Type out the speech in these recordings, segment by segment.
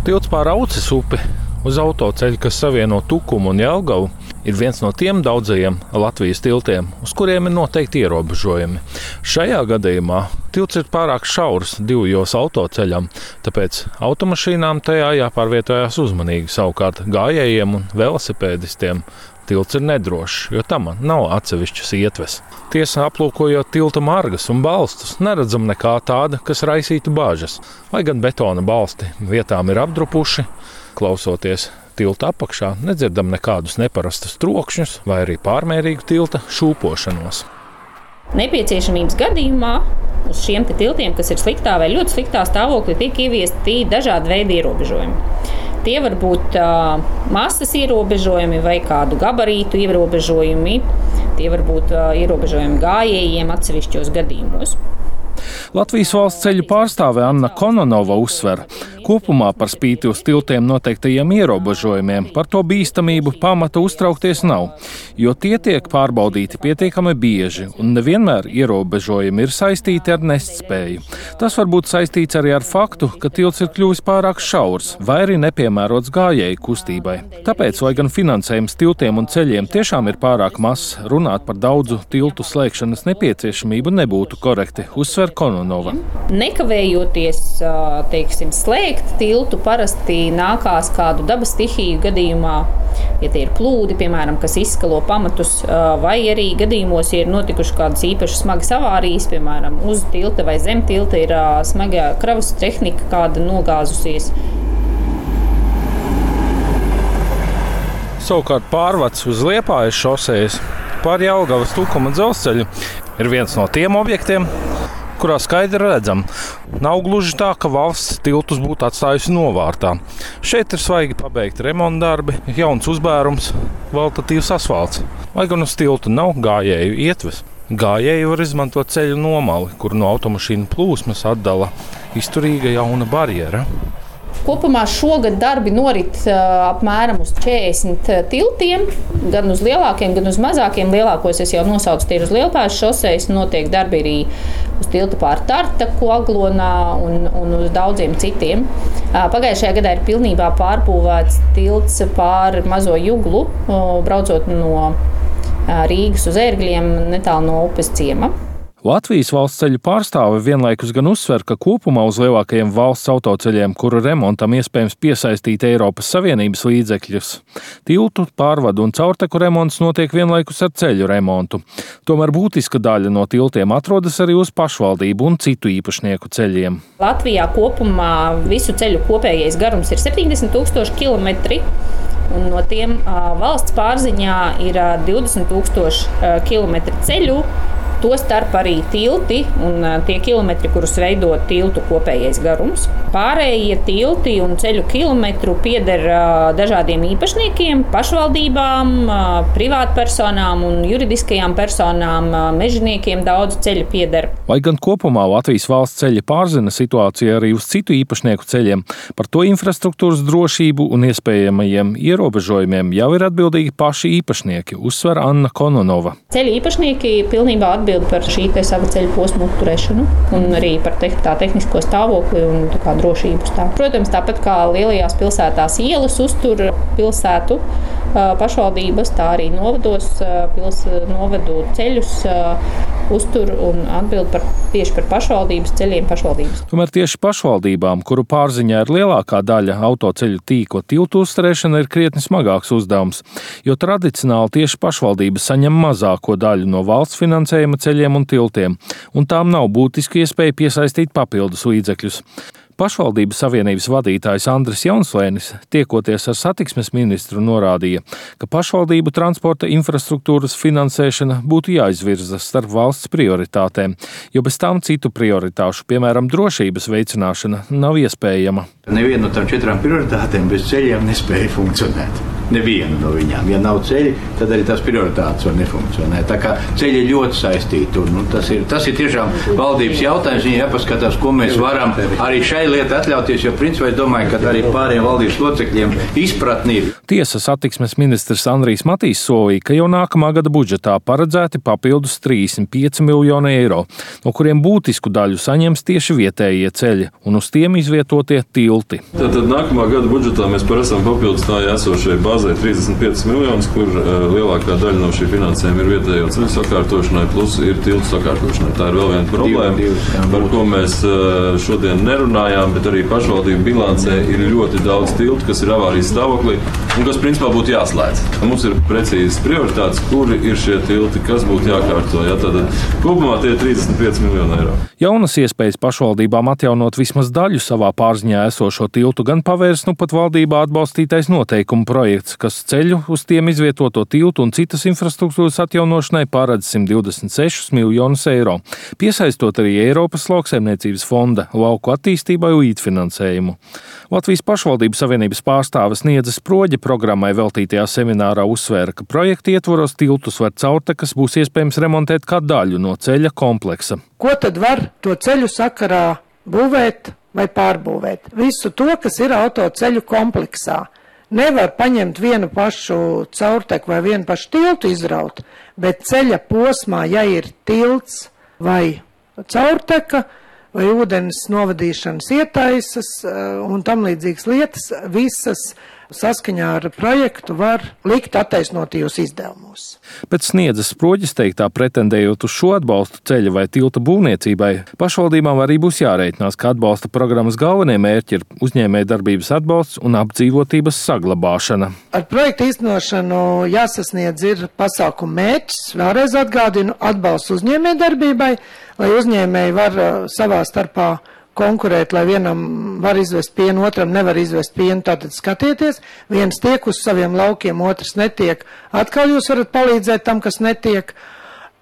Tilts pār Aucis upi uz autoceļa, kas savieno Tukumu un Jelgavu, ir viens no tiem daudzajiem Latvijas tiltiem, uz kuriem ir noteikti ierobežojumi. Šajā gadījumā tilts ir pārāk šaurs divjos autoceļam, tāpēc automašīnām tajā jāpārvietojas uzmanīgi. Savukārt gājējiem un velosipēdistiem tilts ir nedrošs, jo tam nav atsevišķas ietves. Tiesa aplūkojot tilta margas un balstus, neredzam nekā tāda, kas raisītu bāžas. Vai gan betona balsti vietām ir apdrupuši, klausoties tilta apakšā, nedzirdam nekādus neparastus trokšņus vai arī pārmērīgu tilta šūpošanos. Nepieciešamības gadījumā uz šiem tiltiem, kas ir sliktā vai ļoti sliktā stāvoklī, tiek ieviesti dažādi veidi ierobežojumi. Tie var būt uh, masas ierobežojumi vai kādu gabarītu ierobežojumi. Tie var būt uh, ierobežojumi gājējiem atsevišķos gadījumos. Latvijas valsts ceļu pārstāve Anna Kononova uzsver, kopumā par spīti uz tiltiem noteiktajiem ierobežojumiem par to bīstamību pamata uztraukties nav, jo tie tiek pārbaudīti pietiekami bieži un nevienmēr ierobežojumi ir saistīti ar nespēju. Tas var būt saistīts arī ar faktu, ka tilts ir kļuvis pārāk šaurs vai arī nepiemērots gājēju kustībai. Tāpēc, lai gan finansējums tiltiem un ceļiem tiešām ir pārāk mazs, runāt par daudzu tiltu slēgšanas nepieciešamību nebūtu korekti, uzsver Kononova. Nekavējoties, teiksim, slēgt tiltu, parasti nākās kādu dabas stihiju gadījumā, ja tie ir plūdi, piemēram, kas izskalo pamatus, vai arī gadījumos, ja ir notikušas kādas īpašas smagas avārijas, piemēram, uz tilta vai zem tilta ir smaga kravas tehnika, kāda nogāzusies. Savukārt pārvads uz Liepājas šosejas pār Jālgavas tukuma dzelzceļu ir viens no tiem objektiem, kurā skaidri redzam, nav gluži tā, ka valsts tiltus būtu atstājusi novārtā. Šeit ir svaigi pabeigti remonta darbi, jauns uzbērums, kvalitatīvs asfalts. Lai gan uz tiltu nav gājēju ietves. Gājēji var izmantot ceļu nomali, kur no automašīnu plūsmas atdala izturīga jauna barjera. Kopumā šogad darbi norit apmēram uz 40 tiltiem, gan uz lielākiem, gan uz mazākiem. Lielākos es jau nosaucu, tie ir uz Lielpājas šoseis. Notiek darbi arī uz tilta pār Tartaku, Aglonā un, un uz daudziem citiem. Pagājušajā gadā ir pilnībā pārbūvēts tilts pāri Mazo Juglu, braucot no Rīgas uz ērgļiem netālu no upes ciema. Latvijas valsts ceļu pārstāve vienlaikus gan uzsver, ka kopumā uz lielākajiem valsts autoceļiem, kuru remontam iespējams piesaistīt Eiropas Savienības līdzekļus, tiltu, pārvadu un caurteku remonts notiek vienlaikus ar ceļu remontu. Tomēr būtiska daļa no tiltiem atrodas arī uz pašvaldību un citu īpašnieku ceļiem. Latvijā kopumā visu ceļu kopējais garums ir 70 000 km. Un no tiem valsts pārziņā ir uh, 20,000 uh, km ceļu, Tostarp arī tilti un tie kilometri, kurus veido tiltu kopējais garums. Pārējie tilti un ceļu kilometru pieder dažādiem īpašniekiem, pašvaldībām, privātpersonām un juridiskajām personām, mežģiniekiem daudz ceļu pieder. Lai gan kopumā Latvijas valsts ceļi pārzina situāciju arī uz citu īpašnieku ceļiem, par to infrastruktūras drošību un iespējamajiem ierobežojumiem jau ir atbildīgi paši īpašnieki, uzsver Anna Kononova. Ceļu īpašnieki pilnībā atbild atbild par šī sava ceļa posma uzturēšanu un arī par te, tā tehnisko stāvokli un kā, drošību stāvokli. Protams, tāpat kā lielajās pilsētās ielas uztur pilsētu pašvaldības, tā arī novados pils, novedu ceļus uztur un atbild par, tieši par pašvaldības ceļiem pašvaldības. Tomēr tieši pašvaldībām, kuru pārziņā ir lielākā daļa autoceļu tīkla tiltu uzturēšana, ir krietni smagāks uzdevums, jo tradicionāli tieši pašvaldības saņem mazāko daļu no valsts finansējuma ceļiem un tiltiem, un tām nav būtiski iespēja piesaistīt papildus līdzekļus. Pašvaldības savienības vadītājs Andris Jaunslēnis, tiekoties ar satiksmes ministru, norādīja, ka pašvaldību transporta infrastruktūras finansēšana būtu jāizvirza starp valsts prioritātēm, jo bez tām citu prioritāšu, piemēram, drošības veicināšana, nav iespējama. Neviena no tām četrām prioritātēm bez ceļiem nespēja funkcionēt. Nevienu no viņām. Ja nav ceļi, tad arī tās prioritātes var nefunkcionēt. Tā kā ceļi ir ļoti saistīti. Un, nu, tas, ir, tas ir tiešām valdības jautājums. Viņai jāpaskatās, ko mēs varam arī šai lietai atļauties. Jo, principā, es domāju, ka arī pārējiem valdības locekļiem izpratni ir. Tiesa satiksmes ministrs Andrijs Matīs solīja, ka jau nākamā gada budžetā paredzēti papildus 35 miljoni eiro, no kuriem būtisku daļu saņems tieši vietējie ceļi un uz tiem izvietotie tilti. Tad, tad nākamā gada budžetā mēs paredzam papildus tā esošajai bāzē 35 miljonus, kur uh, lielākā daļa no šī finansējuma ir vietējo ceļu sakārtošanai, plus ir tiltu sakārtošanai. Tā ir vēl viena problēma, divi, divi, par ko mēs uh, šodien nerunājām, bet arī pašvaldību bilancē ir ļoti daudz tiltu, kas ir avārijas stāvoklī un kas principā būtu jāslēdz. Mums ir precīzas prioritātes, kuri ir šie tilti, kas būtu jākārto. Ja? Tad kopumā tie ir 35 miljoni eiro. Jaunas iespējas pašvaldībām atjaunot vismaz daļu savā pārziņā esošo tiltu gan pavērs nu pat valdībā atbalstītais noteikumu projekts, kas ceļu uz tiem izvietoto tiltu un citas infrastruktūras atjaunošanai paredz 126 miljonus eiro, piesaistot arī Eiropas lauksaimniecības fonda lauku attīstībai līdzfinansējumu. Latvijas pašvaldību savienības pārstāvis Niedzes Proģa programmai veltītajā seminārā uzsvēra, ka projekta ietvaros tiltus var caurtekas būs iespējams remontēt kā daļu no ceļa kompleksa. Ko tad var to ceļu sakarā būvēt vai pārbūvēt? Visu to, kas ir autoceļu kompleksā. Nevar paņemt vienu pašu caurteku vai vienu pašu tiltu izraut, bet ceļa posmā, ja ir tilts vai caurteka, vai ūdens novadīšanas ietaisas eh, un tam līdzīgas lietas, visas saskaņā ar projektu var likt attaisnotajos izdevumos. Pēc sniedzas sproģis teiktā pretendējot uz šo atbalstu ceļa vai tilta būvniecībai, pašvaldībām arī būs jārēķinās, ka atbalsta programmas galvenie mērķi ir uzņēmēja darbības atbalsts un apdzīvotības saglabāšana. Ar projektu īstenošanu jāsasniedz ir pasākumu mērķis, vēlreiz atgādinu, atbalsts uzņēmēja darbībai, lai uzņēmēji var uh, savā starpā konkurēt, lai vienam var izvest pienu, otram nevar izvest pienu. Tātad skatieties, viens tiek uz saviem laukiem, otrs netiek. Atkal jūs varat palīdzēt tam, kas netiek.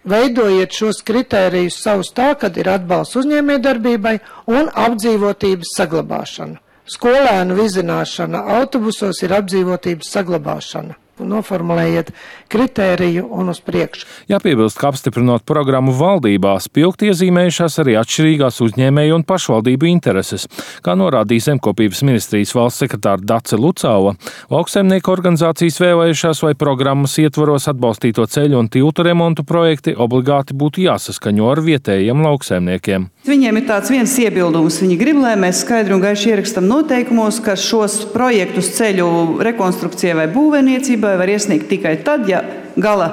Veidojiet šos kritērijus savus tā, kad ir atbalsts uzņēmējdarbībai un apdzīvotības saglabāšana. Skolēnu vizināšana autobusos ir apdzīvotības saglabāšana noformulējiet kritēriju un uz priekšu. Jāpiebilst, ka apstiprinot programmu valdībā, spilgti iezīmējušās arī atšķirīgās uzņēmēju un pašvaldību intereses. Kā norādīja Zemkopības ministrijas valsts sekretāra Dace Lucāva, lauksaimnieku organizācijas vēlējušās, vai programmas ietvaros atbalstīto ceļu un tiltu remontu projekti obligāti būtu jāsaskaņo ar vietējiem lauksaimniekiem. Viņiem ir tāds viens iebildums. Viņi grib, lai mēs skaidri un gaiši ierakstam noteikumos, ka šos projektus ceļu rekonstrukcijai vai būvniecībai var iesniegt tikai tad, ja gala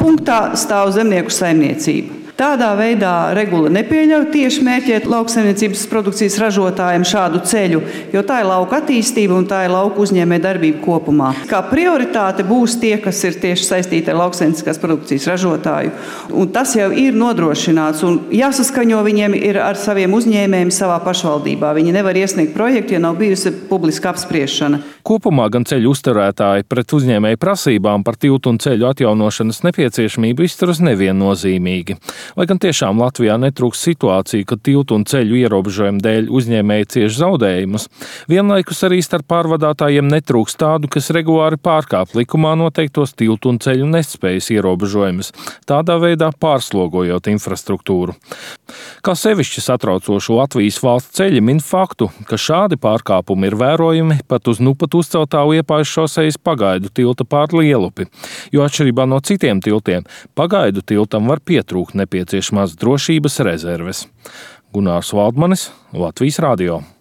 punktā stāv zemnieku saimniecība. Tādā veidā regula nepieļauj tieši mērķēt lauksaimniecības produkcijas ražotājiem šādu ceļu, jo tā ir lauka attīstība un tā ir lauka uzņēmē darbība kopumā. Kā prioritāte būs tie, kas ir tieši saistīti ar lauksaimnieciskās produkcijas ražotāju. Un tas jau ir nodrošināts un jāsaskaņo viņiem ir ar saviem uzņēmējiem savā pašvaldībā. Viņi nevar iesniegt projektu, ja nav bijusi publiska apspriešana. Kopumā gan ceļu uzturētāji pret uzņēmēju prasībām par tiltu un ceļu atjaunošanas nepieciešamību izturas neviennozīmīgi. Lai gan tiešām Latvijā netrūks situācija, kad tiltu un ceļu ierobežojumu dēļ uzņēmēji cieš zaudējumus, vienlaikus arī starp pārvadātājiem netrūks tādu, kas regulāri pārkāp likumā noteiktos tiltu un ceļu nespējas ierobežojumus, tādā veidā pārslogojot infrastruktūru. Kā sevišķi satraucošu Latvijas valsts ceļi min faktu, ka šādi pārkāpumi ir vērojami pat uz nu pat uzceltā liepājas šosejas pagaidu tilta pār lielupi, jo atšķirībā no citiem tiltiem, pagaidu tiltam var pietrūkt nepieciešamās drošības rezerves. Gunārs Valdmanis, Latvijas Radio.